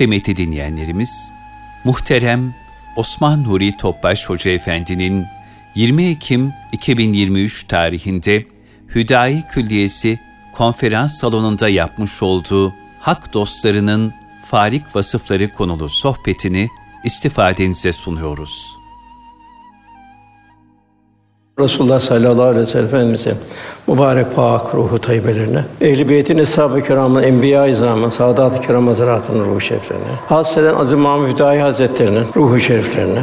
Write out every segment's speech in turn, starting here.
Kıymetli dinleyenlerimiz, muhterem Osman Nuri Topbaş Hoca Efendi'nin 20 Ekim 2023 tarihinde Hüdayi Külliyesi konferans salonunda yapmış olduğu Hak Dostlarının Farik Vasıfları konulu sohbetini istifadenize sunuyoruz. Resulullah sallallahu aleyhi ve sellem Efendimiz'e mübarek pak ruhu tayyibelerine, ehl-i beytin eshab-ı kiramın, enbiya-i izamın, saadat-ı kiram hazretlerinin ruhu şeriflerine, hasreden Aziz Mahmud Hüdayi Hazretlerinin ruhu şeriflerine,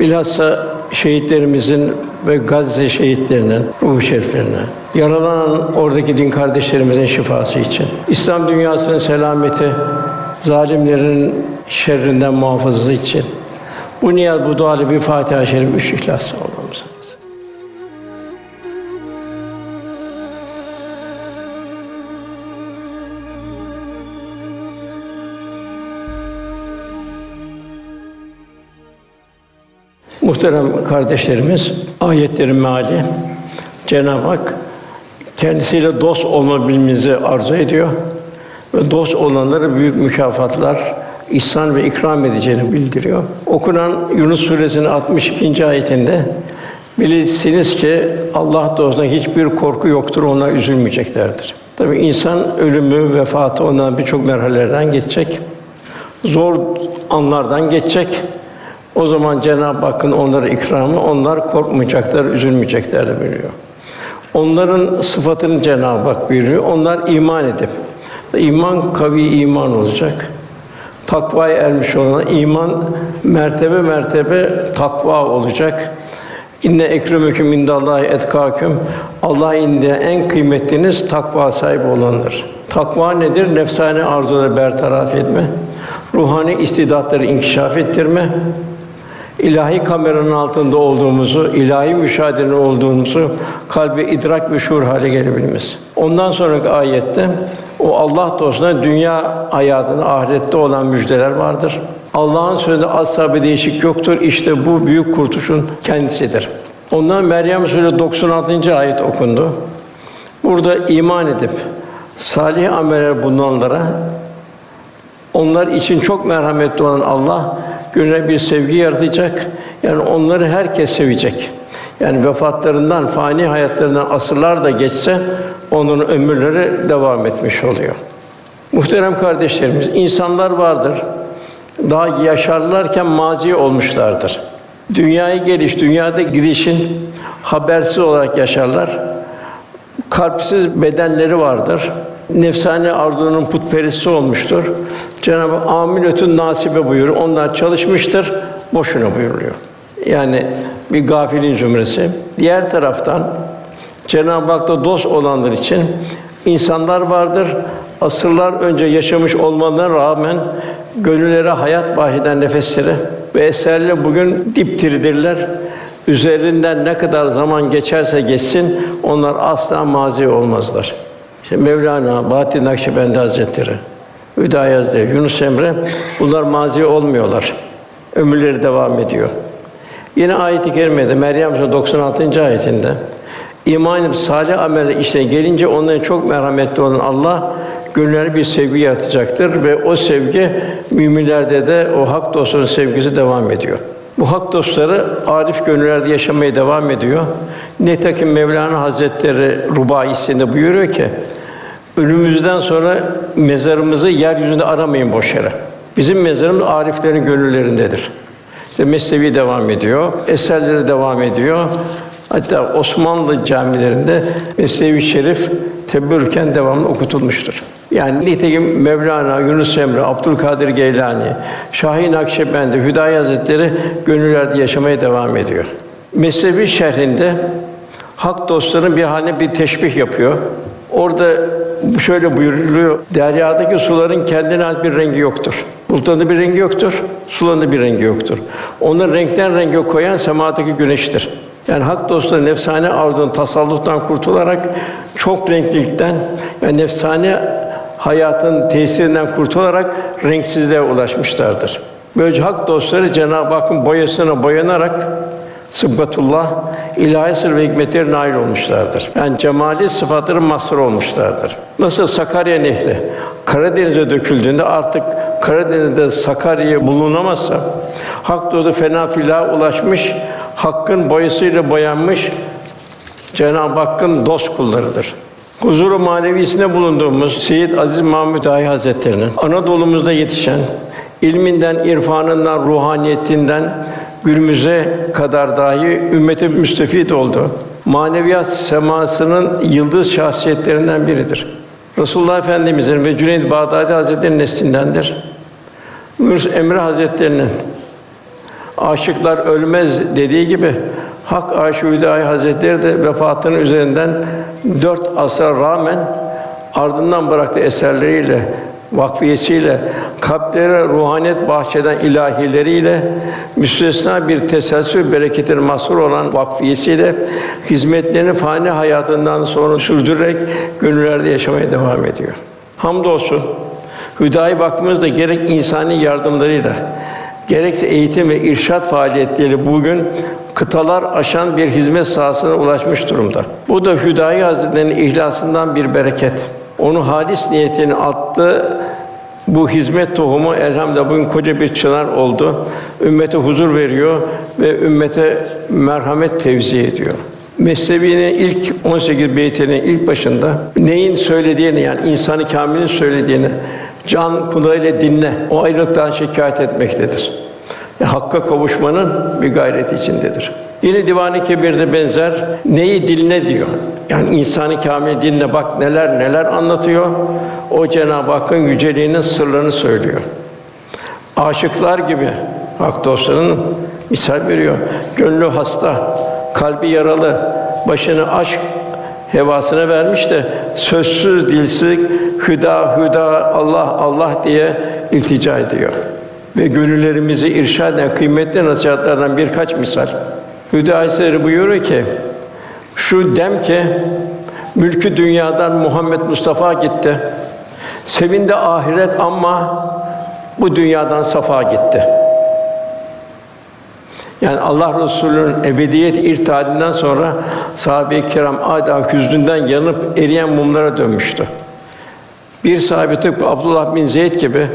bilhassa şehitlerimizin ve Gazze şehitlerinin ruhu şeriflerine, yaralanan oradaki din kardeşlerimizin şifası için, İslam dünyasının selameti, zalimlerin şerrinden muhafazası için, bu niyaz, bu dua bir Fatiha-i Şerif, üç İhlas olmamız. Muhterem kardeşlerimiz, ayetlerin meali Cenab-ı Hak kendisiyle dost olmabilmemizi arzu ediyor ve dost olanlara büyük mükafatlar, ihsan ve ikram edeceğini bildiriyor. Okunan Yunus suresinin 62. ayetinde bilirsiniz ki Allah dostuna hiçbir korku yoktur, onlar üzülmeyeceklerdir. Tabii insan ölümü, vefatı ondan birçok merhalelerden geçecek. Zor anlardan geçecek. O zaman Cenab-ı Hakk'ın onlara ikramı, onlar korkmayacaklar, üzülmeyecekler de buyuruyor. Onların sıfatını Cenab-ı Hak buyuruyor. Onlar iman edip, iman kavi iman olacak. Takvaya ermiş olan iman mertebe mertebe takva olacak. İnne ekremüküm indallahi etkâküm. Allah indinde en kıymetliniz takva sahibi olandır. Takva nedir? Nefsane arzuları bertaraf etme, ruhani istidatları inkişaf ettirme, ilahi kameranın altında olduğumuzu, ilahi müşahedenin olduğumuzu kalbi idrak ve şuur hale gelebilmemiz. Ondan sonraki ayette o Allah dostuna dünya hayatında ahirette olan müjdeler vardır. Allah'ın sözünde asla bir değişik yoktur. İşte bu büyük kurtuluşun kendisidir. Ondan Meryem Suresi 96. ayet okundu. Burada iman edip salih ameller bulunanlara onlar için çok merhametli olan Allah gönlüne bir sevgi yaratacak. Yani onları herkes sevecek. Yani vefatlarından, fani hayatlarından asırlar da geçse onların ömürleri devam etmiş oluyor. Muhterem kardeşlerimiz, insanlar vardır. Daha yaşarlarken mazi olmuşlardır. Dünyayı geliş, dünyada gidişin habersiz olarak yaşarlar. Kalpsiz bedenleri vardır. Nefsane arzunun putperesti olmuştur. Cenab-ı amiletün nasibe buyuruyor. Onlar çalışmıştır, boşuna buyuruyor. Yani bir gafilin cümlesi. Diğer taraftan Cenab-ı Hak'ta dost olanlar için insanlar vardır. Asırlar önce yaşamış olmalarına rağmen gönüllere hayat bahşeden nefesleri ve eserle bugün dipdiridirler. Üzerinden ne kadar zaman geçerse geçsin onlar asla mazi olmazlar. İşte Mevlana, Bahattin Nakşibendi Hazretleri, Hüdayi Hazretleri, Yunus Emre bunlar mazi olmuyorlar. Ömürleri devam ediyor. Yine ayet-i kerimede Meryem Suresi 96. ayetinde iman edip salih amelle işine gelince onların çok merhametli olan Allah gönüllerine bir sevgi yaratacaktır ve o sevgi müminlerde de o hak dostlarının sevgisi devam ediyor. Bu hak dostları arif gönüllerde yaşamaya devam ediyor. Nitekim Mevlana Hazretleri rubaisinde buyuruyor ki ölümümüzden sonra mezarımızı yeryüzünde aramayın boş yere. Bizim mezarımız ariflerin gönüllerindedir. İşte Mesnevi devam ediyor, eserleri devam ediyor. Hatta Osmanlı camilerinde Mesnevi Şerif tebbürken devamlı okutulmuştur. Yani nitekim Mevlana, Yunus Emre, Abdülkadir Geylani, Şahin Akşebendi, Hüdayi Hazretleri gönüllerde yaşamaya devam ediyor. Mesnevi şerhinde hak dostlarının bir haline bir teşbih yapıyor. Orada şöyle buyuruluyor. Deryadaki suların kendine ait bir rengi yoktur. Bulutlarında bir rengi yoktur, sularında bir rengi yoktur. Onların renkten renge koyan semadaki güneştir. Yani hak dostları nefsane arzunun tasalluttan kurtularak çok renklilikten ve nefsane hayatın tesirinden kurtularak renksizliğe ulaşmışlardır. Böylece hak dostları Cenab-ı Hakk'ın boyasına boyanarak sıbbatullah ilahi sır ve hikmetleri nail olmuşlardır. Yani cemali sıfatların mazhar olmuşlardır. Nasıl Sakarya Nehri Karadeniz'e döküldüğünde artık Karadeniz'de Sakarya bulunamazsa, hak dostu fena filaha ulaşmış, hakkın boyasıyla boyanmış Cenab-ı Hakk'ın dost kullarıdır. Huzuru manevisinde bulunduğumuz Seyyid Aziz Mahmud Ahi Hazretleri'nin Anadolu'muzda yetişen ilminden, irfanından, ruhaniyetinden günümüze kadar dahi ümmeti müstefid oldu. Maneviyat semasının yıldız şahsiyetlerinden biridir. Resulullah Efendimizin ve Cüneyd Bağdadi Hazretleri'nin neslindendir. Yunus Emre Hazretleri'nin aşıklar ölmez dediği gibi Hak Aşık Hüdayi Hazretleri de vefatının üzerinden dört asra rağmen ardından bıraktığı eserleriyle, vakfiyesiyle, kalplere ruhaniyet bahşeden ilahileriyle, müstesna bir teselsül bereketine mazhur olan vakfiyesiyle hizmetlerini fani hayatından sonra sürdürerek gönüllerde yaşamaya devam ediyor. Hamdolsun Hüdayi Vakfımız da gerek insani yardımlarıyla, gerekse eğitim ve irşat faaliyetleri bugün kıtalar aşan bir hizmet sahasına ulaşmış durumda. Bu da Hüdayi Hazretleri'nin ihlasından bir bereket. Onu halis niyetini attı. Bu hizmet tohumu elhamdülillah bugün koca bir çınar oldu. Ümmete huzur veriyor ve ümmete merhamet tevzi ediyor. Mesnevi'nin ilk 18 beytinin ilk başında neyin söylediğini yani insanı kamilin söylediğini can kulağıyla dinle. O ayrılıktan şikayet etmektedir. Hakka kavuşmanın bir gayreti içindedir. Yine Divan-ı Kebir'de benzer neyi diline diyor. Yani insanı kamil dinle bak neler neler anlatıyor. O Cenab-ı Hakk'ın yüceliğinin sırlarını söylüyor. Aşıklar gibi hak dostlarının misal veriyor. Gönlü hasta, kalbi yaralı, başını aşk hevasına vermiş de sözsüz dilsiz hüda hüda Allah Allah diye iltica ediyor ve gönüllerimizi irşad eden kıymetli nasihatlerden birkaç misal. Hüdayi buyuruyor ki, şu dem ki, mülkü dünyadan Muhammed Mustafa gitti. Sevindi ahiret ama bu dünyadan safa gitti. Yani Allah Resulü'nün ebediyet irtihalinden sonra sahabe-i kiram adeta hüznünden yanıp eriyen mumlara dönmüştü. Bir sahabe tıpkı Abdullah bin Zeyd gibi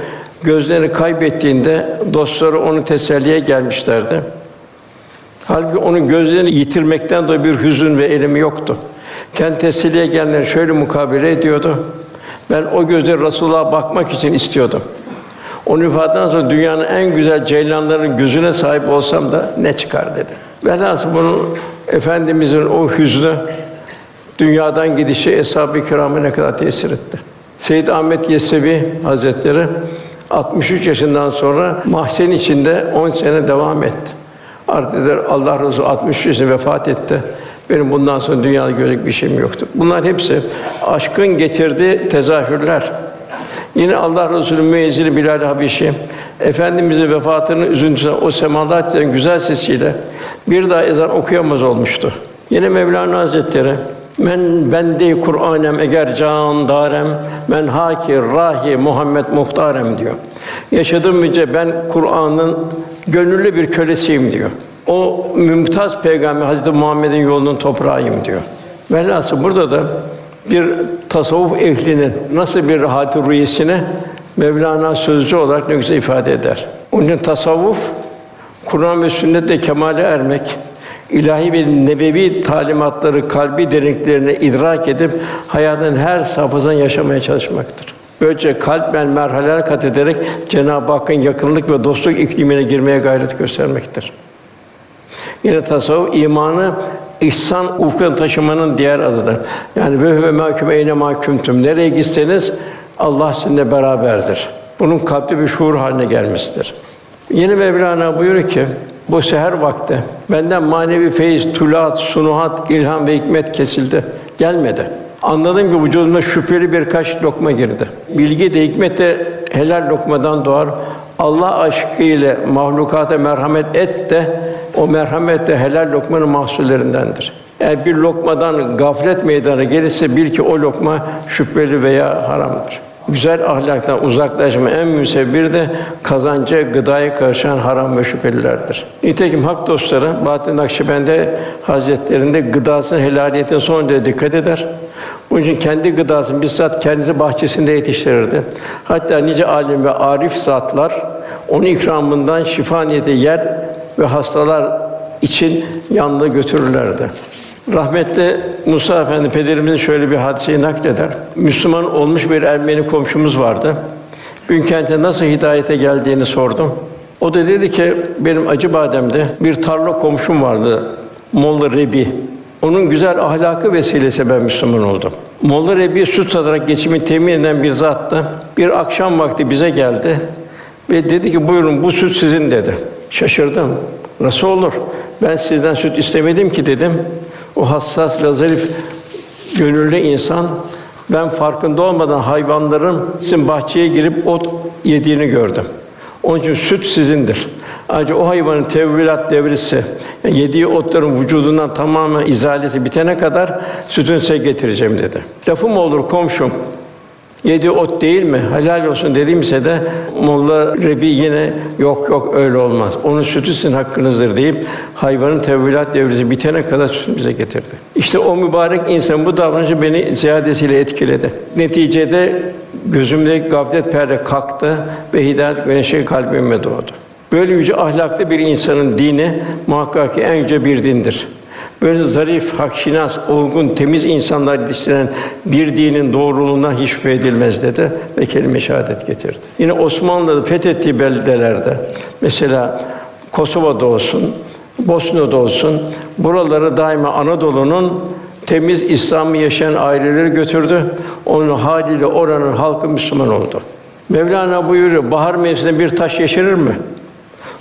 gözlerini kaybettiğinde dostları onu teselliye gelmişlerdi. Halbuki onun gözlerini yitirmekten dolayı bir hüzün ve elimi yoktu. Kendi teselliye gelenler şöyle mukabele ediyordu. Ben o gözleri Resulullah'a bakmak için istiyordum. Onun ifadetten sonra dünyanın en güzel ceylanların gözüne sahip olsam da ne çıkar dedi. Velhâsıl bunun efendimizin o hüznü dünyadan gidişi eshab-ı kirama ne kadar tesir etti. Seyyid Ahmet Yesevi Hazretleri 63 yaşından sonra mahzen içinde 10 sene devam etti. Artık Allah Resulü 63 yaşında vefat etti. Benim bundan sonra dünyada görecek bir şeyim yoktu. Bunlar hepsi aşkın getirdiği tezahürler. Yine Allah Resulü müezzini Bilal Habişi Efendimizin vefatının üzüntüsüne o semalar güzel sesiyle bir daha ezan okuyamaz olmuştu. Yine Mevlana Hazretleri Men bende Kur'anem eğer can darem men hakir rahi Muhammed muhtarem diyor. Yaşadığım müddet ben Kur'an'ın gönüllü bir kölesiyim diyor. O mümtaz peygamber Hazreti Muhammed'in yolunun toprağıyım diyor. Velhasıl burada da bir tasavvuf ehlinin nasıl bir hatir rüyesini Mevlana sözcü olarak ne güzel ifade eder. Onun için tasavvuf Kur'an ve sünnetle kemale ermek, ilahi ve nebevi talimatları kalbi derinliklerine idrak edip hayatın her safhasından yaşamaya çalışmaktır. Böylece kalben merhaleler kat ederek Cenab-ı Hakk'ın yakınlık ve dostluk iklimine girmeye gayret göstermektir. Yine tasavvuf imanı ihsan ufkuna taşımanın diğer adıdır. Yani ve ve mahkum eyne mahkumtum. Nereye gitseniz Allah sizinle beraberdir. Bunun kalpte bir şuur haline gelmesidir. Yeni Mevlana buyuruyor ki bu seher vakti benden manevi feyiz, tulat, sunuhat, ilham ve hikmet kesildi. Gelmedi. Anladım ki vücuduma şüpheli birkaç lokma girdi. Bilgi de hikmet de helal lokmadan doğar. Allah aşkı ile mahlukata merhamet et de o merhamet de helal lokmanın mahsullerindendir. Eğer bir lokmadan gaflet meydana gelirse bil ki o lokma şüpheli veya haramdır güzel ahlaktan uzaklaşma en müsebbir de kazanca gıdaya karışan haram ve şüphelilerdir. Nitekim hak dostları Bahattin Nakşibendi Hazretlerinde gıdasının helaliyetin son derece dikkat eder. Bunun için kendi gıdasını bizzat kendisi bahçesinde yetiştirirdi. Hatta nice alim ve arif zatlar onun ikramından şifa niyeti yer ve hastalar için yanında götürürlerdi. Rahmetli Musa Efendi pederimizin şöyle bir hadiseyi nakleder. Müslüman olmuş bir Ermeni komşumuz vardı. Bünkent'e nasıl hidayete geldiğini sordum. O da dedi ki benim Acıbadem'de bir tarla komşum vardı. Molla Rebi. Onun güzel ahlakı vesilesi ben Müslüman oldum. Molla Rebi süt satarak geçimi temin eden bir zattı. Bir akşam vakti bize geldi ve dedi ki buyurun bu süt sizin dedi. Şaşırdım. Nasıl olur? Ben sizden süt istemedim ki dedim. O hassas ve zarif gönüllü insan ben farkında olmadan hayvanların sizin bahçeye girip ot yediğini gördüm. Onun için süt sizindir. Ayrıca o hayvanın tevvilat devresi, yani yediği otların vücudundan tamamen izaleti bitene kadar sütün size getireceğim dedi. Lafım olur komşum, Yedi ot değil mi? Helal olsun dediğimse de Molla Rebi yine yok yok öyle olmaz. Onun sütü sizin hakkınızdır deyip hayvanın tevvilat devresi bitene kadar sütünü bize getirdi. İşte o mübarek insan bu davranışı beni ziyadesiyle etkiledi. Neticede gözümdeki gaflet perde kalktı ve hidayet güneşi kalbime doğdu. Böyle yüce ahlaklı bir insanın dini muhakkak ki en yüce bir dindir. Böyle zarif, hakşinas, olgun, temiz insanlar yetiştiren bir dinin doğruluğuna hiç şüphe edilmez dedi ve kelime şehadet getirdi. Yine Osmanlı'da fethettiği beldelerde mesela Kosova'da olsun, Bosna'da olsun buraları daima Anadolu'nun temiz İslam'ı yaşayan aileleri götürdü. Onun haliyle oranın halkı Müslüman oldu. Mevlana buyuruyor, bahar mevsiminde bir taş yeşerir mi?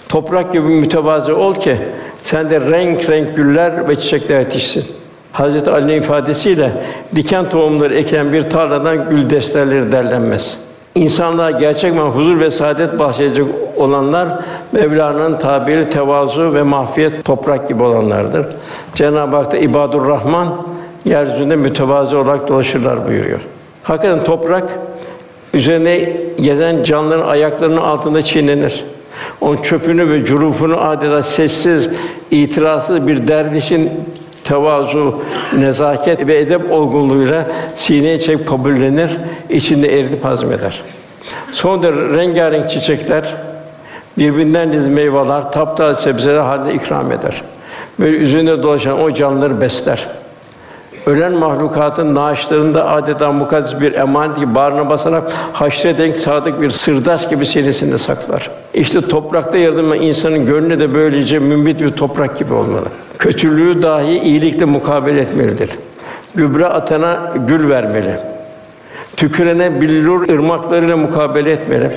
Toprak gibi mütevazı ol ki sen de renk renk güller ve çiçekler yetişsin. Hazreti Ali'nin ifadesiyle diken tohumları eken bir tarladan gül desteleri derlenmez. İnsanlığa gerçek manada huzur ve saadet bahşedecek olanlar Mevlana'nın tabiri tevazu ve mahfiyet toprak gibi olanlardır. Cenab-ı Hak da ibadur Rahman yeryüzünde mütevazı olarak dolaşırlar buyuruyor. Hakikaten toprak üzerine gezen canlıların ayaklarının altında çiğnenir. Onun çöpünü ve curufunu adeta sessiz, itirazsız bir dervişin tevazu, nezaket ve edep olgunluğuyla sineye çekip kabullenir, içinde eridip hazmeder. Son derece rengarenk çiçekler, birbirinden diz meyveler, taptaze sebzeler halinde ikram eder. Böyle üzerinde dolaşan o canlıları besler ölen mahlukatın naaşlarında adeta mukaddes bir emanet gibi bağrına basarak haşre denk sadık bir sırdaş gibi senesinde saklar. İşte toprakta yaratılan insanın gönlü de böylece mümbit bir toprak gibi olmalı. Kötülüğü dahi iyilikle mukabele etmelidir. Gübre atana gül vermeli. Tükürene billur ırmaklarıyla mukabele etmeli.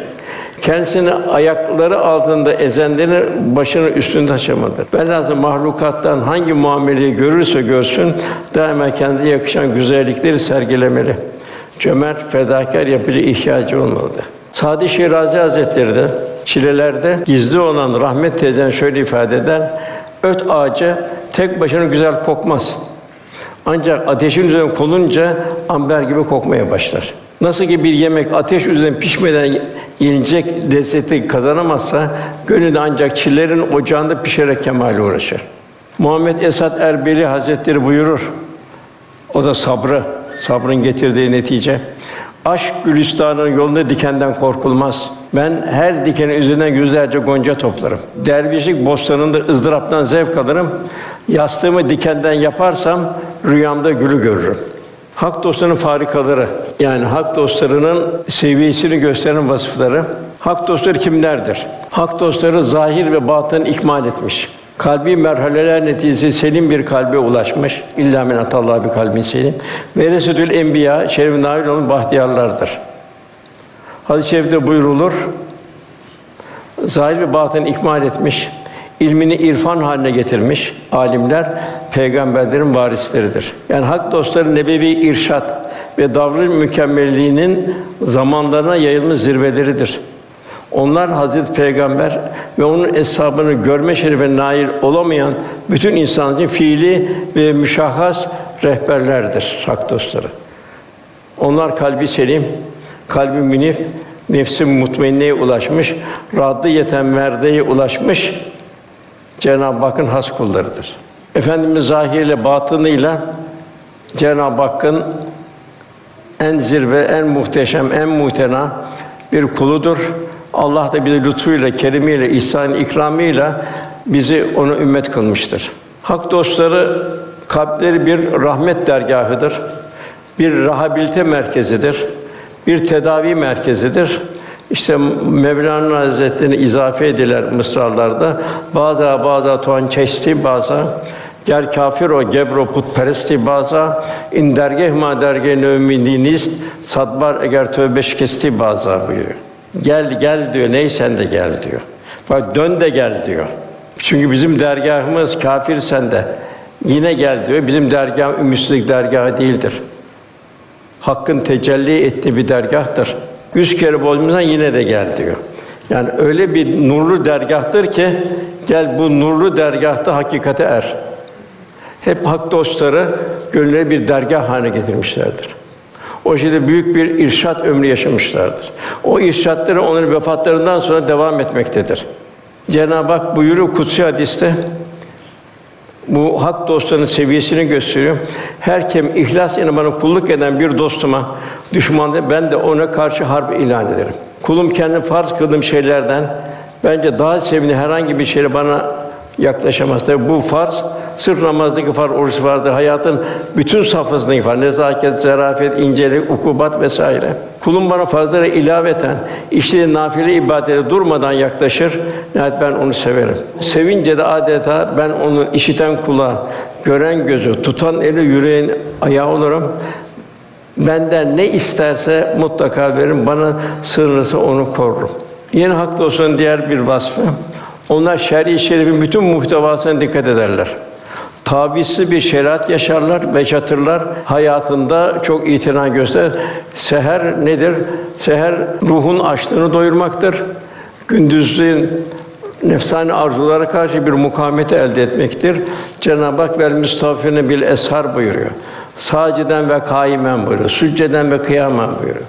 Kendisini ayakları altında ezenlerin başını üstünde taşımadır. Velhâsıl mahlukattan hangi muameleyi görürse görsün, daima kendi yakışan güzellikleri sergilemeli. Cömert, fedakar yapıcı ihtiyacı olmalıdır. Sadi Şirazi Hazretleri de çilelerde gizli olan rahmet teyzen şöyle ifade eder: Öt ağacı tek başına güzel kokmaz. Ancak ateşin üzerine konunca amber gibi kokmaya başlar. Nasıl ki bir yemek ateş üzerinde pişmeden yenilecek lezzeti kazanamazsa, gönül ancak çillerin ocağında pişerek kemale uğraşır. Muhammed Esad Erbili Hazretleri buyurur. O da sabrı, sabrın getirdiği netice. Aşk gülistanının yolunda dikenden korkulmaz. Ben her dikenin üzerinden yüzlerce gonca toplarım. Dervişlik bostanında ızdıraptan zevk alırım. Yastığımı dikenden yaparsam rüyamda gülü görürüm. Hak dostlarının farikaları, yani hak dostlarının seviyesini gösteren vasıfları. Hak dostları kimlerdir? Hak dostları zahir ve batın ikmal etmiş. Kalbi merhaleler neticesi selim bir kalbe ulaşmış. İlla min atallah bir kalbin selim. Veresetül enbiya şeref nail olan bahtiyarlardır. Hadis-i şerifte buyrulur. Zahir ve batın ikmal etmiş ilmini irfan haline getirmiş alimler peygamberlerin varisleridir. Yani hak dostları nebevi irşat ve davranış mükemmelliğinin zamanlarına yayılmış zirveleridir. Onlar Hazreti Peygamber ve onun eshabını görme şerefine nail olamayan bütün insan için fiili ve müşahhas rehberlerdir hak dostları. Onlar kalbi selim, kalbi münif, nefsi mutmainneye ulaşmış, rahatlı yeten merdeye ulaşmış Cenab-ı Hakk'ın has kullarıdır. Efendimiz zahiriyle batınıyla Cenab-ı Hakk'ın en zirve, en muhteşem, en muhtena bir kuludur. Allah da bizi lütfuyla, kerimiyle, ihsan ikramıyla bizi onu ümmet kılmıştır. Hak dostları kalpleri bir rahmet dergahıdır. Bir rehabilite merkezidir. Bir tedavi merkezidir. İşte Mevlana Hazretleri'ne izafe ediler mısralarda. Bazı bazı tuan çesti bazı Ger kafir o gebro putperesti baza in dergeh ma dergeh növmidinist sadbar eğer tövbe kesti baza buyuruyor. Gel gel diyor. Ney sen de gel diyor. Bak dön de gel diyor. Çünkü bizim dergahımız kafir sende. Yine gel diyor. Bizim dergah ümmitsizlik dergahı değildir. Hakkın tecelli ettiği bir dergahtır. Yüz kere bozmuşsan yine de gel diyor. Yani öyle bir nurlu dergahtır ki gel bu nurlu dergahta hakikate er. Hep hak dostları gönüllere bir dergah haline getirmişlerdir. O şekilde büyük bir irşat ömrü yaşamışlardır. O irşatları onların vefatlarından sonra devam etmektedir. Cenab-ı Hak buyuruyor kutsi hadiste bu hak dostlarının seviyesini gösteriyor. Her kim ihlas ile bana kulluk eden bir dostuma düşman ben de ona karşı harp ilan ederim. Kulum kendi farz kıldığım şeylerden bence daha sevimli herhangi bir şeyle bana yaklaşamaz. Tabi bu farz sırf namazdaki farz, oruç vardı. Hayatın bütün safhasındaki farz. Nezaket, zarafet, incelik, ukubat vesaire. Kulum bana farzlara ilaveten işte nafile ibadete durmadan yaklaşır. Nihayet ben onu severim. Sevince de adeta ben onu işiten kulağı, gören gözü, tutan eli, yüreğin ayağı olurum. Benden ne isterse mutlaka veririm. Bana sığınırsa onu korurum. Yine hak dostunun diğer bir vasfı. Onlar şer'i şerifin bütün muhtevasına dikkat ederler. Tavizsiz bir şeriat yaşarlar ve yaşatırlar. Hayatında çok itina göster. Seher nedir? Seher ruhun açlığını doyurmaktır. Gündüzün nefsani arzulara karşı bir mukavemeti elde etmektir. Cenab-ı Hak vel müstafirine bil eshar buyuruyor. Saciden ve kaimen buyuruyor. Sücceden ve kıyamen buyuruyor.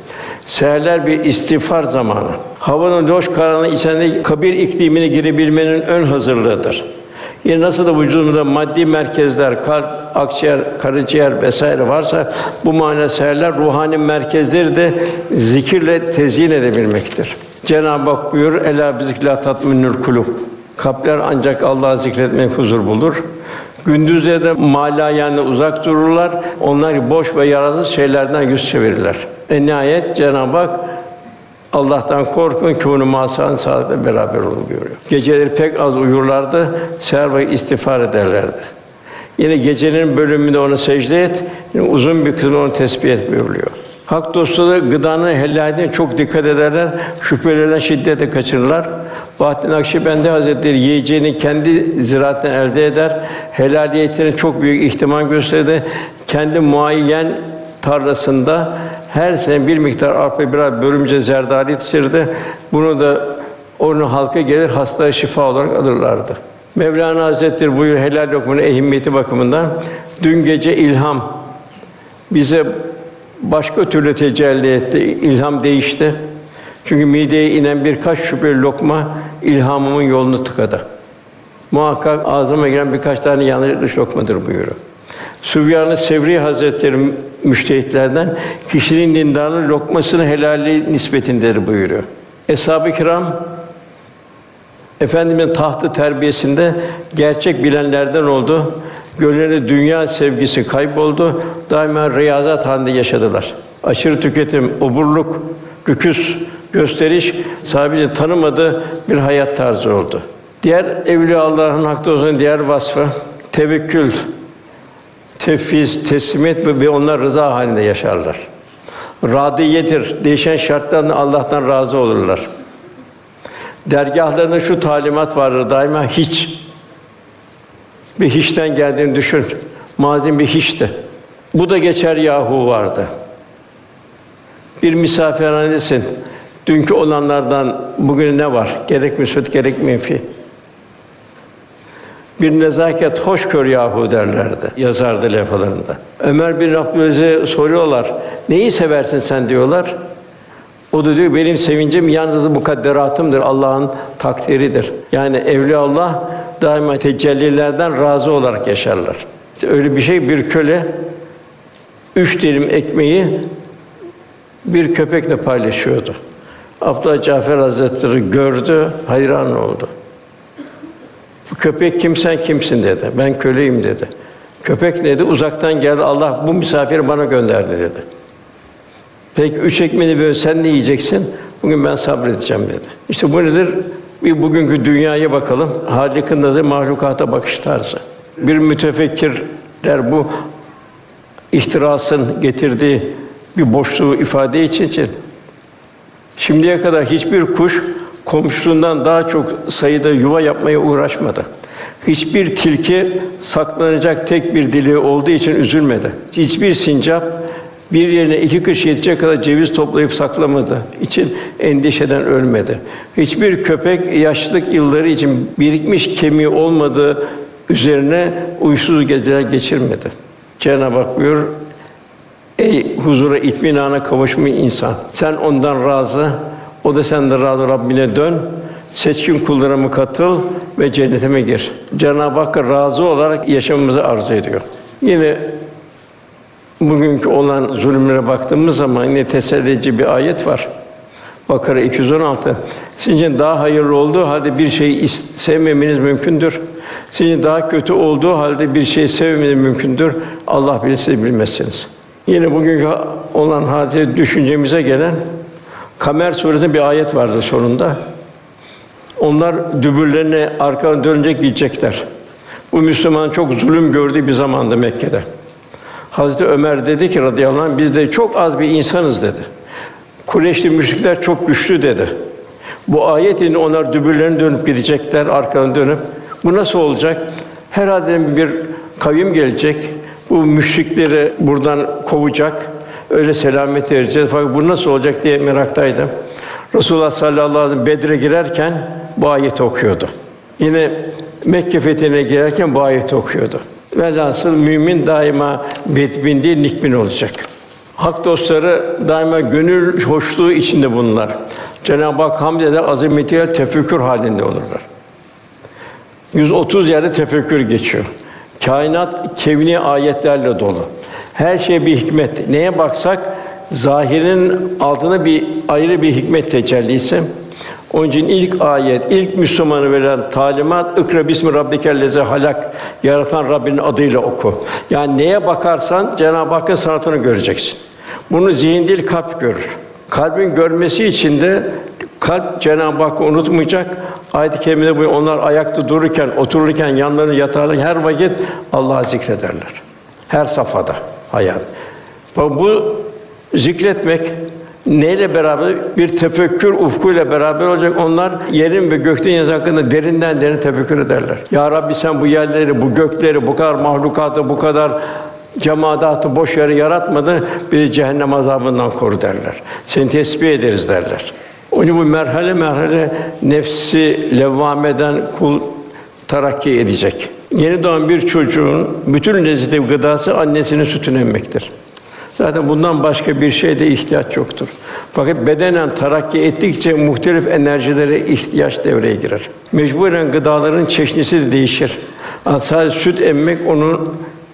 Seherler bir istiğfar zamanı. Havanın loş karanlığı içinde kabir iklimine girebilmenin ön hazırlığıdır. Yine nasıl da vücudumuzda maddi merkezler, kalp, akciğer, karaciğer vesaire varsa bu mana seherler ruhani merkezleri de zikirle tezyin edebilmektir. Cenab-ı Hak buyur: "Ela bizikla tatminül kulub." Kalpler ancak Allah'ı zikretmek huzur bulur. Gündüzde de mala yani uzak dururlar. Onlar boş ve yararsız şeylerden yüz çevirirler. En nihayet Cenab-ı Hak Allah'tan korkun ki onu masan saatle beraber olun buyuruyor. Geceleri pek az uyurlardı, seher ve istiğfar ederlerdi. Yine gecenin bölümünde ona secde et, yine uzun bir kısmını onu tesbih et buyuruyor. Hak dostları gıdanın helalliğine çok dikkat ederler, şüphelerden şiddetle kaçırırlar. Bahattin Akşibendi Hazretleri yiyeceğini kendi ziraatine elde eder, helaliyetine çok büyük ihtimam gösterdi. Kendi muayyen tarlasında her sene bir miktar arpa biraz bölümce zerdali yetişirdi. Bunu da onun halka gelir hastaya şifa olarak alırlardı. Mevlana Hazretleri buyur helal lokmanın ehemmiyeti bakımından dün gece ilham bize başka türlü tecelli etti. İlham değişti. Çünkü mideye inen birkaç şüpheli lokma ilhamımın yolunu tıkadı. Muhakkak ağzıma giren birkaç tane yanlış lokmadır buyuruyor. Sübyan-ı Sevri Hazretleri müştehitlerden kişinin dindarlığı lokmasını helali nispetindedir buyuruyor. Eshab-ı kiram Efendimizin tahtı terbiyesinde gerçek bilenlerden oldu. Gönüllerinde dünya sevgisi kayboldu. Daima riyazat halinde yaşadılar. Aşırı tüketim, oburluk, rüküs, gösteriş sahibi tanımadığı bir hayat tarzı oldu. Diğer evliya Allah'ın hakta olsun diğer vasfı tevekkül, tefviz, teslimiyet ve, ve onlar rıza halinde yaşarlar. Radiyedir. Değişen şartlarla Allah'tan razı olurlar. Dergahlarında şu talimat vardır daima hiç. Bir hiçten geldiğini düşün. Mazim bir hiçti. Bu da geçer yahu vardı. Bir misafirhanedesin. Dünkü olanlardan bugün ne var? Gerek müsbet gerek menfi. Bir nezaket hoş kör yahu derlerdi. Yazardı levhalarında. Ömer bin Abdülaziz'e soruyorlar. Neyi seversin sen diyorlar. O da diyor benim sevincim yalnız mukadderatımdır. Allah'ın takdiridir. Yani evliya Allah daima tecellilerden razı olarak yaşarlar. İşte öyle bir şey bir köle üç dilim ekmeği bir köpekle paylaşıyordu. Abdullah Cafer Hazretleri gördü, hayran oldu. Köpek kim sen kimsin dedi. Ben köleyim dedi. Köpek dedi? Uzaktan geldi. Allah bu misafiri bana gönderdi dedi. Peki üç ekmeğini böyle sen ne yiyeceksin? Bugün ben sabredeceğim dedi. İşte bu nedir? Bir bugünkü dünyaya bakalım. Halik'in de mahlukata bakış tarzı. Bir mütefekkirler bu ihtirasın getirdiği bir boşluğu ifade için şimdiye kadar hiçbir kuş komşusundan daha çok sayıda yuva yapmaya uğraşmadı. Hiçbir tilki saklanacak tek bir dili olduğu için üzülmedi. Hiçbir sincap bir yerine iki kış yetecek kadar ceviz toplayıp saklamadı. için endişeden ölmedi. Hiçbir köpek yaşlılık yılları için birikmiş kemiği olmadığı üzerine uysuz geceler geçirmedi. Cenab-ı Hak buyur, Ey huzura, itminana kavuşmuş insan. Sen ondan razı, o da senden razı Rabbine dön. Seçkin kullarıma katıl ve cennetime gir. Cenab-ı Hakk'a razı olarak yaşamımızı arzu ediyor. Yine bugünkü olan zulümlere baktığımız zaman yine tesellici bir ayet var. Bakara 216. Sizin daha hayırlı olduğu halde bir şeyi sevmemeniz mümkündür. Sizin daha kötü olduğu halde bir şeyi sevmemeniz mümkündür. Allah bilir siz bilmezsiniz. Yine bugünkü olan hadise düşüncemize gelen Kamer suresinde bir ayet vardı sonunda. Onlar dübürlerine arkadan dönecek gidecekler. Bu Müslüman çok zulüm gördüğü bir zamandı Mekke'de. Hazreti Ömer dedi ki radıyallahu anh biz de çok az bir insanız dedi. Kureyşli müşrikler çok güçlü dedi. Bu ayet ile onlar dübürlerini dönüp gidecekler, arkadan dönüp. Bu nasıl olacak? Herhalde bir kavim gelecek. Bu müşrikleri buradan kovacak. Öyle selamet vereceğiz. Fakat bu nasıl olacak diye meraktaydım. Resulullah sallallahu aleyhi ve sellem Bedir'e girerken bu ayeti okuyordu. Yine Mekke fethine girerken bu ayeti okuyordu. Velhasıl mümin daima bedbin nikbin olacak. Hak dostları daima gönül hoşluğu içinde bunlar. Cenab-ı Hak hamd eder, azametiyle tefekkür halinde olurlar. 130 yerde tefekkür geçiyor. Kainat kevni ayetlerle dolu. Her şey bir hikmet. Neye baksak zahirin altında bir ayrı bir hikmet tecellisi. Onun için ilk ayet, ilk Müslümanı verilen talimat "Ikra bismi rabbikellezi halak." Yaratan Rabbinin adıyla oku. Yani neye bakarsan Cenab-ı Hakk'ın sanatını göreceksin. Bunu zihin değil kalp görür. Kalbin görmesi için de kalp Cenab-ı Hakk'ı unutmayacak. Ayet-i kerimede bu onlar ayakta dururken, otururken, yanlarını yatarlar her vakit Allah'ı zikrederler. Her safhada hayat. Bu zikretmek neyle beraber bir tefekkür ufkuyla beraber olacak. Onlar yerin ve gökten hakkında derinden derin tefekkür ederler. Ya Rabbi sen bu yerleri, bu gökleri, bu kadar mahlukatı, bu kadar cemaatı boş yere yaratmadı. Bizi cehennem azabından koru derler. Seni tesbih ederiz derler. Onu bu merhale merhale nefsi levvameden kul terakki edecek. Yeni doğan bir çocuğun bütün lezzeti gıdası annesinin sütünü emmektir. Zaten bundan başka bir şeye de ihtiyaç yoktur. Fakat bedenen terakki ettikçe muhtelif enerjilere ihtiyaç devreye girer. Mecburen gıdaların çeşnisi de değişir. Sadece süt emmek onun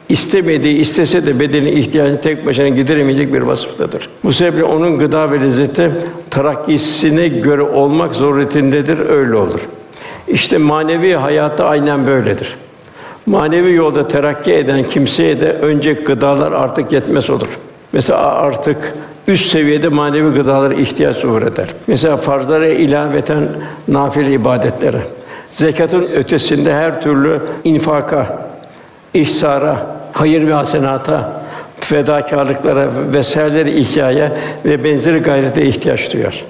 istemediği, istese de bedeni ihtiyacını tek başına gideremeyecek bir vasıftadır. Bu sebeple onun gıda ve lezzeti terakkisine göre olmak zorundadır, öyle olur. İşte manevi hayatı aynen böyledir. Manevi yolda terakki eden kimseye de önce gıdalar artık yetmez olur. Mesela artık üst seviyede manevi gıdalara ihtiyaç zuhur eder. Mesela farzlara ilaveten nafile ibadetlere, zekatın ötesinde her türlü infaka, ihsara, hayır ve hasenata, fedakarlıklara vesaireleri ihyaya ve benzeri gayrete ihtiyaç duyar.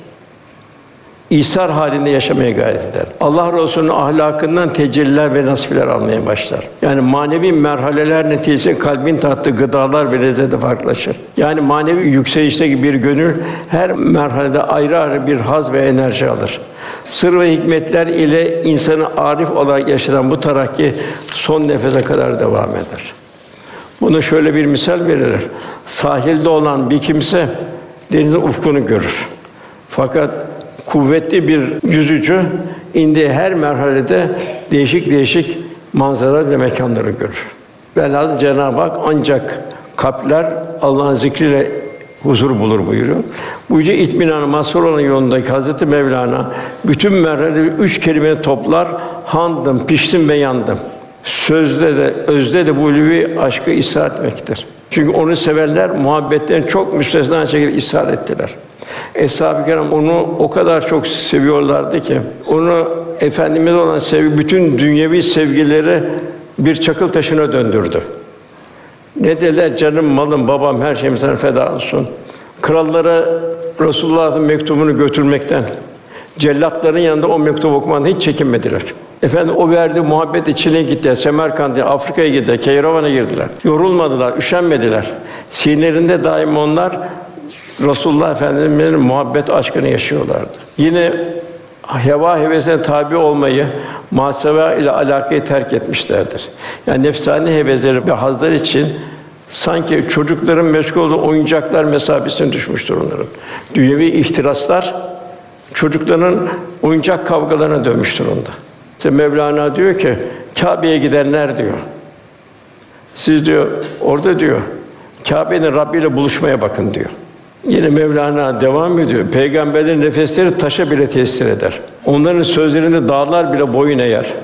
İsar halinde yaşamaya gayret eder. Allah Resulü'nün ahlakından tecelliler ve nasipler almaya başlar. Yani manevi merhaleler neticesinde kalbin tattığı gıdalar ve lezzeti farklılaşır. Yani manevi yükselişte bir gönül her merhalede ayrı ayrı bir haz ve enerji alır. Sır ve hikmetler ile insanı arif olarak yaşatan bu tarakki son nefese kadar devam eder. Bunu şöyle bir misal verilir. Sahilde olan bir kimse denizin ufkunu görür. Fakat kuvvetli bir yüzücü indiği her merhalede değişik değişik manzara ve mekanları görür. Velhâsıl Cenab-ı Hak ancak kalpler Allah'ın zikriyle huzur bulur buyuruyor. Bu yüce itminanı mazhar olan yolundaki Hazreti Mevlana bütün merhaleleri üç kelime toplar. Handım, piştim ve yandım. Sözde de, özde de bu ulvi aşkı ısrar etmektir. Çünkü onu sevenler muhabbetten çok müstesna şekilde ısrar ettiler. Eshab-ı Kiram onu o kadar çok seviyorlardı ki onu efendimize olan sevgi bütün dünyevi sevgileri bir çakıl taşına döndürdü. Ne dediler? Canım, malım, babam, her şeyim sana feda olsun. Krallara Resulullah'ın mektubunu götürmekten, cellatların yanında o mektubu okumadan hiç çekinmediler. Efendim o verdiği muhabbet içine gittiler. Semerkant'a, Afrika'ya gittiler, Keyravan'a girdiler. Yorulmadılar, üşenmediler. Sinirlerinde daim onlar Resulullah Efendimiz'in muhabbet aşkını yaşıyorlardı. Yine heva hevesine tabi olmayı, muhasebe ile alakayı terk etmişlerdir. Yani nefsani hevesleri ve hazlar için sanki çocukların meşgul olduğu oyuncaklar mesabesine düşmüştür onların. Dünyevi ihtiraslar çocukların oyuncak kavgalarına dönmüştür onda. İşte Mevlana diyor ki Kâbe'ye gidenler diyor. Siz diyor orada diyor Kâbe'nin Rabbi ile buluşmaya bakın diyor. Yine Mevlana devam ediyor. Peygamberlerin nefesleri taşa bile tesir eder. Onların sözlerinde dağlar bile boyun eğer.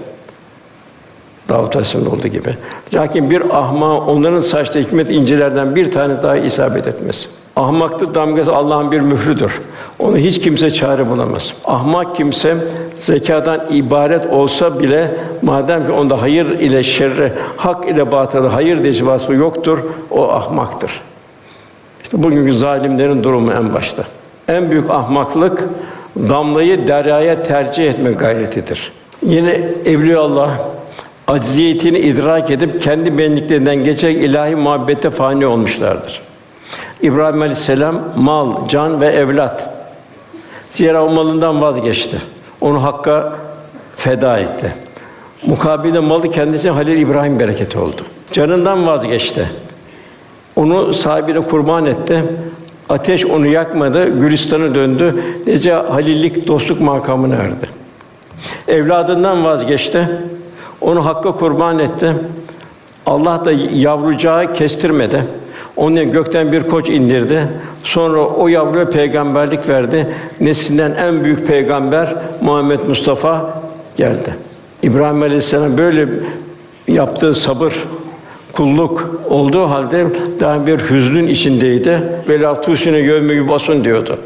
Davut Aleyhisselam'ın olduğu gibi. Lakin bir ahma onların saçta hikmet incilerden bir tane daha isabet etmez. Ahmaklık damgası Allah'ın bir mührüdür. Onu hiç kimse çare bulamaz. Ahmak kimse zekadan ibaret olsa bile madem ki onda hayır ile şerre, hak ile batılı hayır diye vasfı yoktur, o ahmaktır. İşte bugünkü zalimlerin durumu en başta. En büyük ahmaklık damlayı deryaya tercih etme gayretidir. Yine Evliya Allah acziyetini idrak edip kendi benliklerinden geçerek ilahi muhabbete fani olmuşlardır. İbrahim Aleyhisselam mal, can ve evlat. Zira o malından vazgeçti. Onu Hakk'a feda etti. Mukabilde malı kendisi Halil İbrahim bereketi oldu. Canından vazgeçti. Onu sahibine kurban etti. Ateş onu yakmadı, Gülistan'a döndü. Nece halillik, dostluk makamına erdi. Evladından vazgeçti. Onu Hakk'a kurban etti. Allah da yavrucağı kestirmedi. Onun gökten bir koç indirdi. Sonra o yavruya peygamberlik verdi. Neslinden en büyük peygamber Muhammed Mustafa geldi. İbrahim Aleyhisselam böyle yaptığı sabır, kulluk olduğu halde daha bir hüznün içindeydi. Ve la tusine yevme basın diyordu.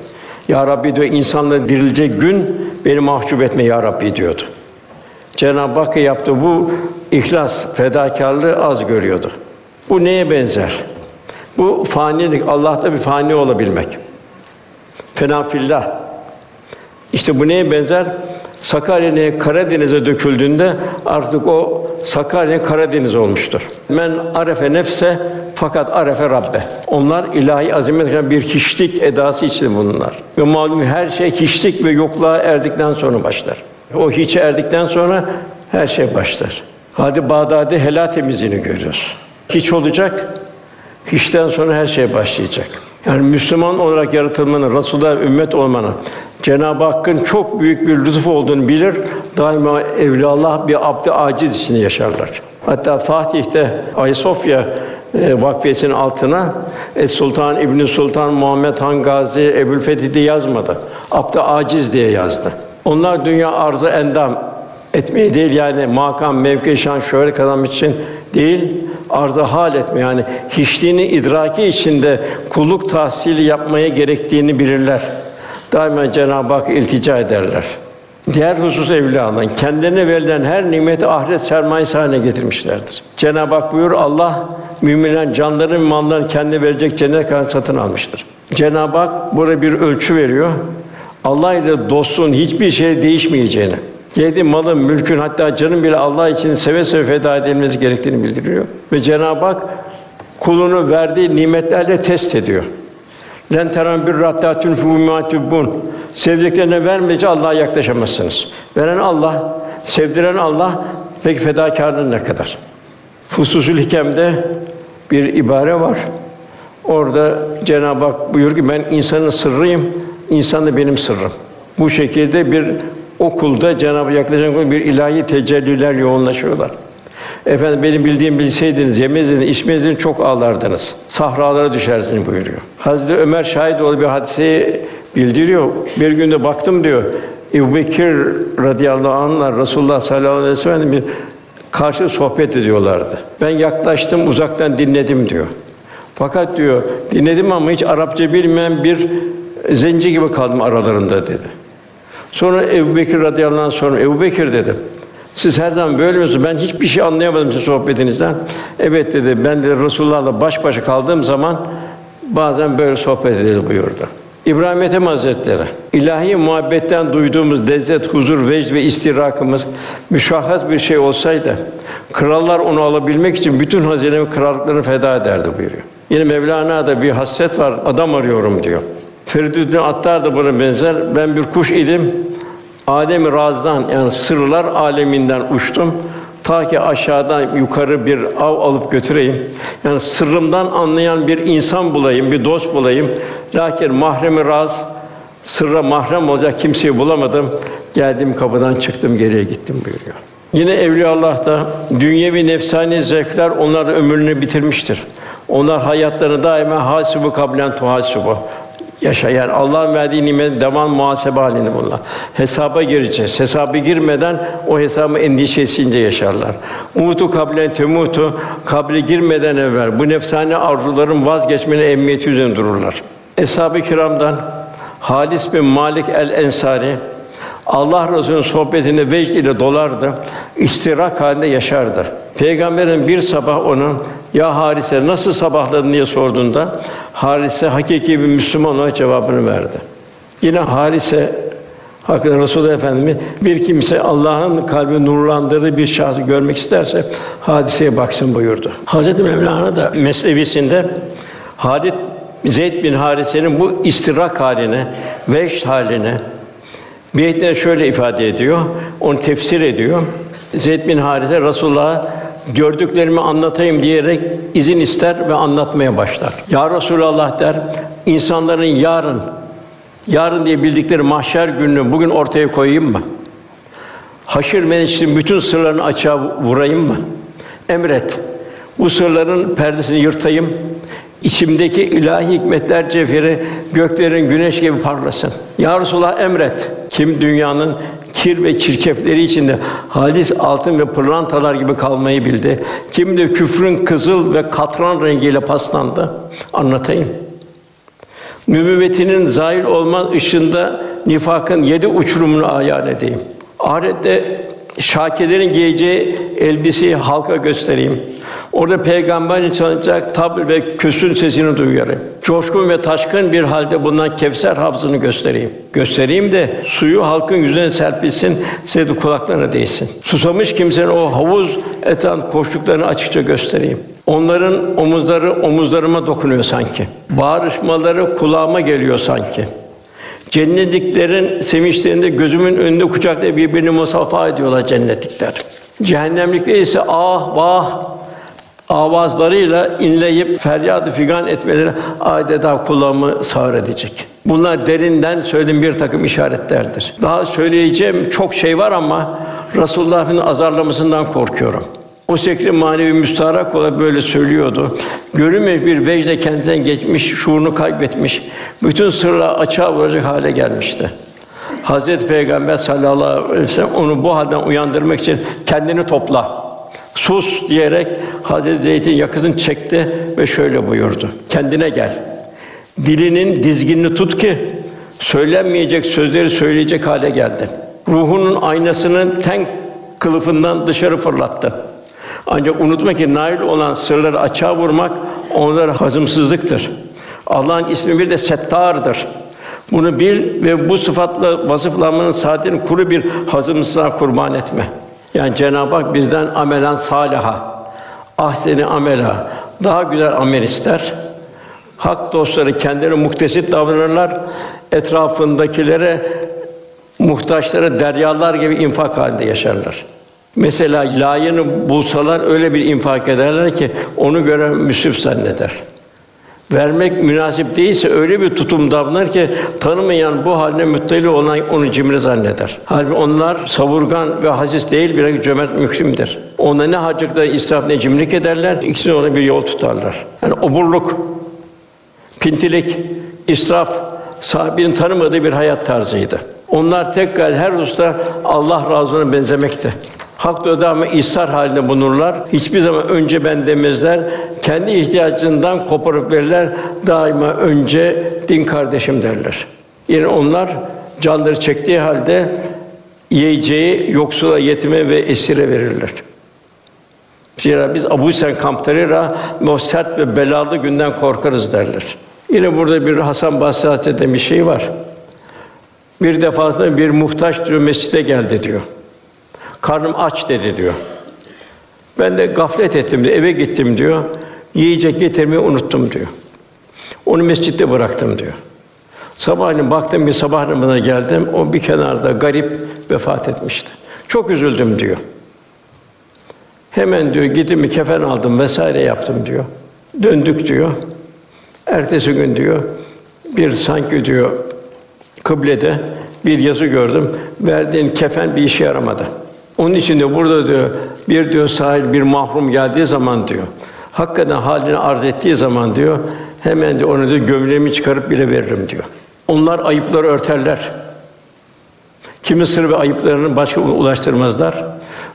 Ya Rabbi diyor insanla dirilecek gün beni mahcup etme ya Rabbi diyordu. Cenab-ı Hak yaptı bu ihlas, fedakarlığı az görüyordu. Bu neye benzer? Bu fanilik, Allah'ta bir fani olabilmek. Fena fillah. İşte bu neye benzer? Sakarya Karadeniz'e döküldüğünde artık o Sakarya Karadeniz olmuştur. Men arefe nefse fakat arefe Rabbe. Onlar ilahi azamet bir hiçlik edası içinde bunlar. Ve malum her şey hiçlik ve yokluğa erdikten sonra başlar. O hiçe erdikten sonra her şey başlar. Hadi Bağdadi helal temizliğini görüyoruz. Hiç olacak, hiçten sonra her şey başlayacak. Yani Müslüman olarak yaratılmanın, Resulullah ümmet olmanın, Cenab-ı Hakk'ın çok büyük bir lütuf olduğunu bilir. Daima evliyaullah bir abd aciz içinde yaşarlar. Hatta Fatih'te Ayasofya e, vakfesinin altına Es Sultan İbn Sultan Muhammed Han Gazi Ebu'l diye yazmadı. Abd aciz diye yazdı. Onlar dünya arzı endam etmeyi değil yani makam, mevki, şan, şöhret kazanmak için değil, arzı hal etme yani hiçliğini idraki içinde kulluk tahsili yapmaya gerektiğini bilirler. Daima Cenab-ı Hak iltica ederler. Diğer husus evliyaların kendilerine verilen her nimeti ahiret sermayesi haline getirmişlerdir. Cenab-ı Hak buyur Allah müminlerin canlarını, mallarını kendi verecek cennet kadar satın almıştır. Cenab-ı Hak burada bir ölçü veriyor. Allah ile dostluğun hiçbir şey değişmeyeceğini, yedi malın, mülkün hatta canın bile Allah için seve seve feda edilmesi gerektiğini bildiriyor. Ve Cenab-ı Hak kulunu verdiği nimetlerle test ediyor. Len teran bir rattatun fumatubun. Sevdiklerine vermeyince Allah'a yaklaşamazsınız. Veren Allah, sevdiren Allah. Peki fedakarlığın ne kadar? Fususül Hikem'de bir ibare var. Orada Cenab-ı Hak buyuruyor ki ben insanın sırrıyım, insan da benim sırrım. Bu şekilde bir okulda Cenab-ı yaklaşan bir ilahi tecelliler yoğunlaşıyorlar. Efendim benim bildiğim bilseydiniz, yemezdiniz, içmezdiniz, çok ağlardınız. Sahralara düşersiniz buyuruyor. Hazreti Ömer şahit olduğu bir hadiseyi bildiriyor. Bir günde baktım diyor. Ebu Bekir radıyallahu anh'la Resulullah sallallahu aleyhi ve sellem karşı sohbet ediyorlardı. Ben yaklaştım, uzaktan dinledim diyor. Fakat diyor, dinledim ama hiç Arapça bilmeyen bir zenci gibi kaldım aralarında dedi. Sonra Ebu Bekir radıyallahu anh sonra Ebu Bekir dedim. Siz her zaman böyle misiniz? Ben hiçbir şey anlayamadım sizin sohbetinizden. Evet dedi. Ben de Resulullah'la baş başa kaldığım zaman bazen böyle sohbet edildi buyurdu. İbrahim Ethem Hazretleri, ilahi muhabbetten duyduğumuz lezzet, huzur, vecd ve istirakımız müşahhas bir şey olsaydı, krallar onu alabilmek için bütün hazine ve krallıklarını feda ederdi buyuruyor. Yine Mevlana'da bir hasret var, adam arıyorum diyor. Feridüddin Attar da buna benzer. Ben bir kuş idim. Adem Raz'dan yani sırlar aleminden uçtum. Ta ki aşağıdan yukarı bir av alıp götüreyim. Yani sırrımdan anlayan bir insan bulayım, bir dost bulayım. Lakin mahremi raz, sırra mahrem olacak kimseyi bulamadım. Geldim kapıdan çıktım geriye gittim buyuruyor. Yine Evliya Allah da dünyevi nefsani zevkler onlar ömrünü bitirmiştir. Onlar hayatlarını daima hasibu kablen tuhasibu yaşayan Allah'ın verdiği nimet devam muhasebe halinde bunlar. Hesaba gireceğiz. Hesaba girmeden o hesabı endişesince yaşarlar. Umutu kablen temutu kabre girmeden evvel bu nefsani arzuların vazgeçmenin emniyeti üzerinde dururlar. Eshab-ı kiramdan Halis bin Malik el Ensari Allah Resulü'nün sohbetinde vecd ile dolardı. İstirak halinde yaşardı. Peygamberin bir sabah onun ya Harise nasıl sabahladın diye sorduğunda Harise hakiki bir Müslüman olarak cevabını verdi. Yine Harise hakkında Resulullah Efendimiz bir kimse Allah'ın kalbi nurlandırdığı bir şahsı görmek isterse hadiseye baksın buyurdu. Hazreti Mevlana da mesnevisinde Halid Zeyd bin Harise'nin bu istirak haline, veş haline bir şöyle ifade ediyor, onu tefsir ediyor. Zeyd bin Harise Resulullah'a gördüklerimi anlatayım diyerek izin ister ve anlatmaya başlar. Ya Resulallah der, insanların yarın, yarın diye bildikleri mahşer gününü bugün ortaya koyayım mı? Haşir meclisinin bütün sırlarını açığa vurayım mı? Emret. Bu sırların perdesini yırtayım. İçimdeki ilahi hikmetler cevheri göklerin güneş gibi parlasın. Ya Resulallah emret. Kim dünyanın kir ve çirkefleri içinde halis altın ve pırlantalar gibi kalmayı bildi. Kim de küfrün kızıl ve katran rengiyle paslandı. Anlatayım. Nübüvvetinin zahir olmaz ışığında nifakın yedi uçurumunu ayan edeyim. Ahirette şakirlerin giyeceği elbiseyi halka göstereyim. Orada peygamberin çalacak tabl ve kösün sesini duyarım. Coşkun ve taşkın bir halde bundan Kevser havzını göstereyim. Göstereyim de suyu halkın yüzüne serpilsin, de kulaklarına değsin. Susamış kimsenin o havuz etan koştuklarını açıkça göstereyim. Onların omuzları omuzlarıma dokunuyor sanki. Bağırışmaları kulağıma geliyor sanki. Cennetliklerin sevinçlerinde gözümün önünde kucaklayıp birbirini musafaha ediyorlar cennetlikler. Cehennemlikler ise ah vah avazlarıyla inleyip feryadı figan etmeleri adeta kulağımı sağır edecek. Bunlar derinden söylediğim bir takım işaretlerdir. Daha söyleyeceğim çok şey var ama Resulullah'ın azarlamasından korkuyorum. O sekre manevi müstarak olarak böyle söylüyordu. Görünmemiş bir vecde kendinden geçmiş, şuurunu kaybetmiş, bütün sırlar açığa vuracak hale gelmişti. Hazreti Peygamber sallallahu aleyhi ve sellem onu bu halden uyandırmak için kendini topla sus diyerek Hazreti Zeyd'in yakasını çekti ve şöyle buyurdu. Kendine gel. Dilinin dizginini tut ki söylenmeyecek sözleri söyleyecek hale geldi. Ruhunun aynasının ten kılıfından dışarı fırlattı. Ancak unutma ki nail olan sırları açığa vurmak onlara hazımsızlıktır. Allah'ın ismi bir de Settar'dır. Bunu bil ve bu sıfatla vasıflanmanın saadetini kuru bir hazımsızlığa kurban etme. Yani Cenab-ı Hak bizden amelen salaha, ahseni amela, daha güzel amel ister. Hak dostları kendileri muhtesit davranırlar. Etrafındakilere muhtaçlara deryalar gibi infak halinde yaşarlar. Mesela layığını bulsalar öyle bir infak ederler ki onu gören müsrif zanneder. Vermek münasip değilse öyle bir tutum davranır ki tanımayan bu haline müttali olan onu cimri zanneder. Halbuki onlar savurgan ve hasis değil bir cömert mükrimdir. Ona ne harcıklar israf ne cimrilik ederler. İkisini ona bir yol tutarlar. Yani oburluk, pintilik, israf sahibinin tanımadığı bir hayat tarzıydı. Onlar tekrar her usta Allah razına benzemekti. Hak devamı ishar halinde bulunurlar. Hiçbir zaman önce ben demezler. Kendi ihtiyacından koparıp verirler. Daima önce din kardeşim derler. Yine onlar canları çektiği halde yiyeceği yoksula, yetime ve esire verirler. Zira biz Abu Sen kamplarıyla o sert ve belalı günden korkarız derler. Yine burada bir Hasan Basri Hazretleri'nin bir şey var. Bir defasında bir muhtaç diyor mescide geldi diyor. Karnım aç dedi diyor. Ben de gaflet ettim diyor, eve gittim diyor. Yiyecek getirmeyi unuttum diyor. Onu mescitte bıraktım diyor. Sabahleyin baktım bir sabah namazına geldim. O bir kenarda garip vefat etmişti. Çok üzüldüm diyor. Hemen diyor gittim bir kefen aldım vesaire yaptım diyor. Döndük diyor. Ertesi gün diyor bir sanki diyor kıblede bir yazı gördüm. Verdiğin kefen bir işe yaramadı. Onun için diyor burada diyor bir diyor sahil bir mahrum geldiği zaman diyor hakikaten halini arz ettiği zaman diyor hemen diyor onu diyor gömleğimi çıkarıp bile veririm diyor. Onlar ayıpları örterler. Kimi sır ve ayıplarını başka ulaştırmazlar.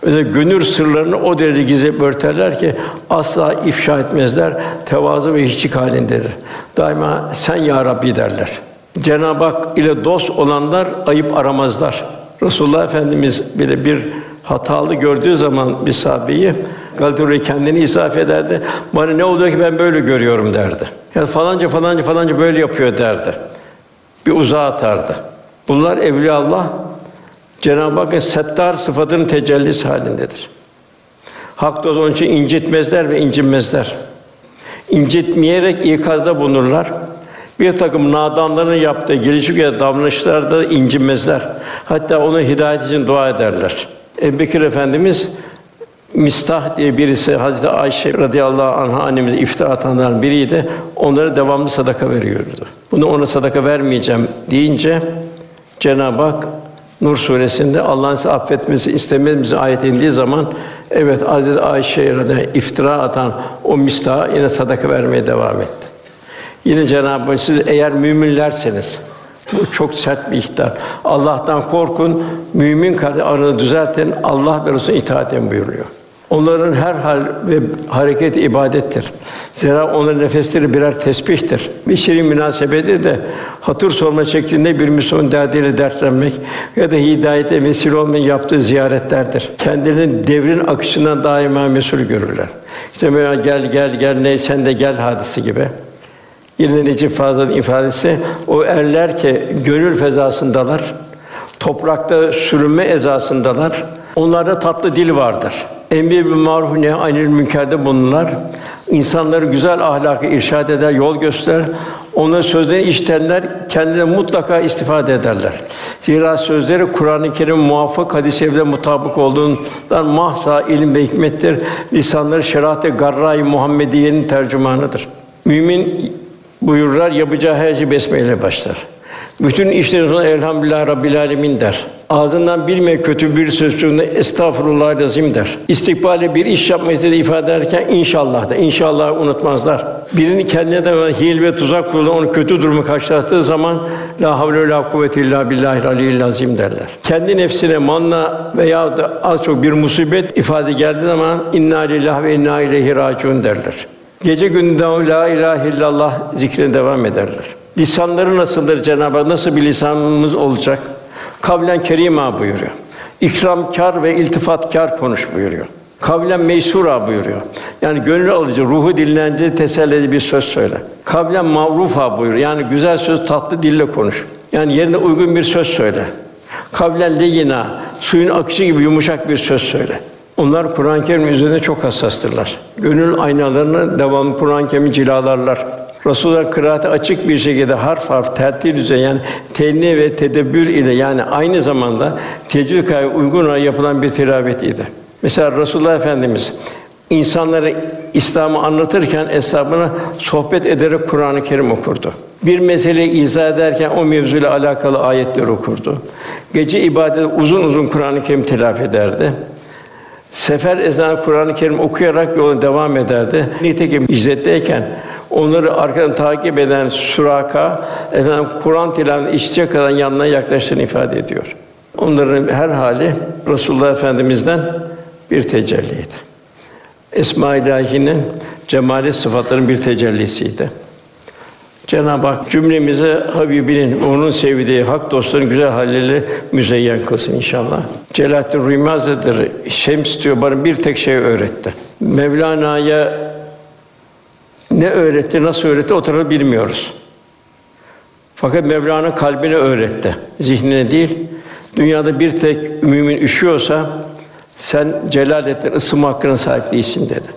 Öyle gönül sırlarını o derece gizleyip örterler ki asla ifşa etmezler. Tevazu ve hiçlik halindedir. Daima sen ya Rabbi derler. Cenab-ı Hak ile dost olanlar ayıp aramazlar. Resulullah Efendimiz bile bir hatalı gördüğü zaman bir sahabeyi Galatasaray kendini isaf ederdi. Bana ne oluyor ki ben böyle görüyorum derdi. Ya falanca falanca falanca böyle yapıyor derdi. Bir uzağa atardı. Bunlar evliya Allah Cenab-ı Hakk'ın settar sıfatının tecellisi halindedir. Hak dost onun için incitmezler ve incinmezler. İncitmeyerek ikazda bulunurlar. Bir takım nadanların yaptığı gelişik ya davranışlarda incinmezler. Hatta ona hidayet için dua ederler. Bekir Efendimiz Mistah diye birisi Hazreti Ayşe radıyallahu anha annemize iftira atanların biriydi. Onlara devamlı sadaka veriyordu. Bunu ona sadaka vermeyeceğim deyince Cenab-ı Hak Nur suresinde Allah'ın size affetmesi istememizi ayet indiği zaman evet Hazreti Ayşe radıyallahu iftira atan o Mistah yine sadaka vermeye devam etti. Yine Cenab-ı Hak siz eğer müminlerseniz bu çok sert bir ihtar. Allah'tan korkun, mümin kardeş aranızı düzeltin, Allah ve Resulüne itaat edin buyuruyor. Onların her hal ve hareket ibadettir. Zira onların nefesleri birer tesbihtir. Bir şeyin münasebeti de hatır sorma şeklinde bir Müslüman derdiyle dertlenmek ya da hidayete vesile olmanın yaptığı ziyaretlerdir. Kendilerini devrin akışından daima mesul görürler. İşte mesela gel gel gel ne sen de gel hadisi gibi. Yine Necip Fazıl'ın ifadesi o erler ki gönül fezasındalar. Toprakta sürünme ezasındalar. Onlarda tatlı dil vardır. Emri bil maruf ne anil münkerde bulunurlar. İnsanları güzel ahlakı irşad eder, yol gösterir. Onların sözlerini işitenler kendine mutlaka istifade ederler. Zira sözleri Kur'an-ı Kerim muvaffak hadis-i şerifle mutabık olduğundan mahsa ilim ve hikmettir. Lisanları şeriat-ı garra-i Muhammediye'nin tercümanıdır. Mümin buyururlar yapacağı her şey besmeyle başlar. Bütün işlerin sonu elhamdülillah rabbil alemin der. Ağzından bilme kötü bir söz çıktığında estağfurullah lazim der. İstikbale bir iş yapmayı istediği ifade ederken inşallah da inşallah unutmazlar. Birini kendine de hil ve tuzak kurulu onu kötü durumu karşılattığı zaman la havle ve la kuvvete illa billahil aliyyil lazim derler. Kendi nefsine manna veya da az çok bir musibet ifade geldiği zaman inna lillahi ve inna ileyhi raciun derler. Gece gündüz la ilahe illallah zikrine devam ederler. Lisanları nasıldır Cenab-ı Hak? Nasıl bir lisanımız olacak? Kavlen kerima buyuruyor. İkramkar ve iltifatkar konuş buyuruyor. Kavlen meysura buyuruyor. Yani gönül alıcı, ruhu dinlendirici, teselli bir söz söyle. Kavlen mavrufa buyuruyor. Yani güzel söz, tatlı dille konuş. Yani yerine uygun bir söz söyle. Kavlen leyina, suyun akışı gibi yumuşak bir söz söyle. Onlar Kur'an-ı Kerim üzerinde çok hassastırlar. Gönül aynalarını devamlı Kur'an-ı Kerim'i cilalarlar. Resulullah kıraati açık bir şekilde harf harf tertil üzere yani tenni ve tedebbür ile yani aynı zamanda tecvid uygun olarak yapılan bir tilavet idi. Mesela Resulullah Efendimiz insanlara İslam'ı anlatırken hesabına sohbet ederek Kur'an-ı Kerim okurdu. Bir meseleyi izah ederken o mevzuyla alakalı ayetler okurdu. Gece ibadet uzun uzun Kur'an-ı Kerim telaf ederdi. Sefer ezanı Kur'an-ı Kerim okuyarak yoluna devam ederdi. Nitekim hicretteyken onları arkadan takip eden Suraka, efendim Kur'an tilavetini işitecek kadar yanına yaklaştığını ifade ediyor. Onların her hali Resulullah Efendimiz'den bir tecelliydi. Esma-i cemali sıfatların bir tecellisiydi. Cenab-ı Hak cümlemize Habibinin, onun sevdiği hak dostların güzel halleri müzeyyen kılsın inşallah. Celalettin Rumi Hazretleri Şems diyor bana bir tek şey öğretti. Mevlana'ya ne öğretti, nasıl öğretti o tarafı bilmiyoruz. Fakat Mevlana kalbine öğretti, zihnine değil. Dünyada bir tek mümin üşüyorsa sen celaletten ısınma hakkına sahip değilsin dedi.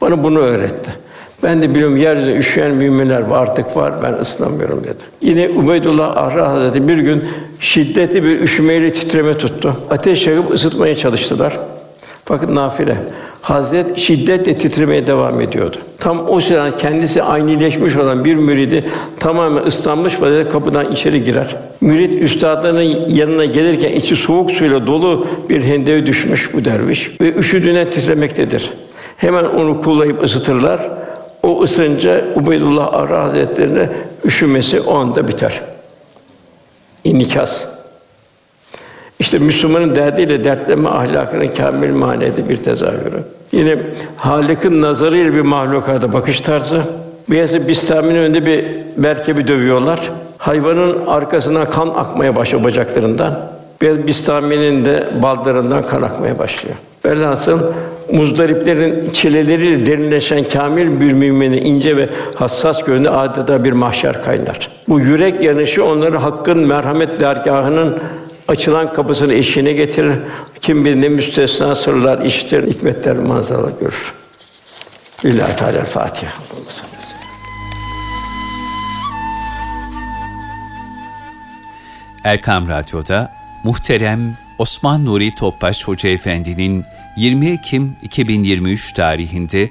Bana bunu öğretti. Ben de biliyorum yeryüzünde üşüyen müminler var, artık var, ben ısınamıyorum dedi. Yine Ubeydullah Ahra Hazretleri bir gün şiddetli bir üşümeyle titreme tuttu. Ateş yakıp ısıtmaya çalıştılar. Fakat nafile. Hazret şiddetle titremeye devam ediyordu. Tam o sırada kendisi aynileşmiş olan bir müridi tamamen ıslanmış vaziyette kapıdan içeri girer. Mürid üstadının yanına gelirken içi soğuk suyla dolu bir hendeve düşmüş bu derviş ve üşüdüğüne titremektedir. Hemen onu kullayıp ısıtırlar. O ısınca Ubeydullah Ara Hazretlerine üşümesi o anda biter. İnikas. İşte Müslümanın derdiyle dertleme ahlakının kamil manede bir tezahürü. Yine Halık'ın nazarıyla bir mahlukata bakış tarzı. Beyazı Bistami'nin önünde bir merkebi dövüyorlar. Hayvanın arkasına kan akmaya başlıyor bacaklarından. Beyaz Bistami'nin de baldırından kan akmaya başlıyor. Velhasıl muzdariplerin çileleriyle derinleşen kamil bir müminin ince ve hassas gönlü adeta bir mahşer kaynar. Bu yürek yanışı onları hakkın merhamet dergahının açılan kapısını eşiğine getirir. Kim bilir ne müstesna sırlar işitir, hikmetler manzaralar görür. Lillahi Teala Fatiha. Erkam Radyo'da muhterem Osman Nuri Topbaş Hoca Efendi'nin 20 Ekim 2023 tarihinde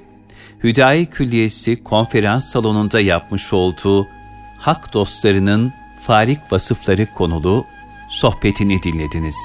Hüdayi Külliyesi konferans salonunda yapmış olduğu Hak dostlarının farik vasıfları konulu sohbetini dinlediniz.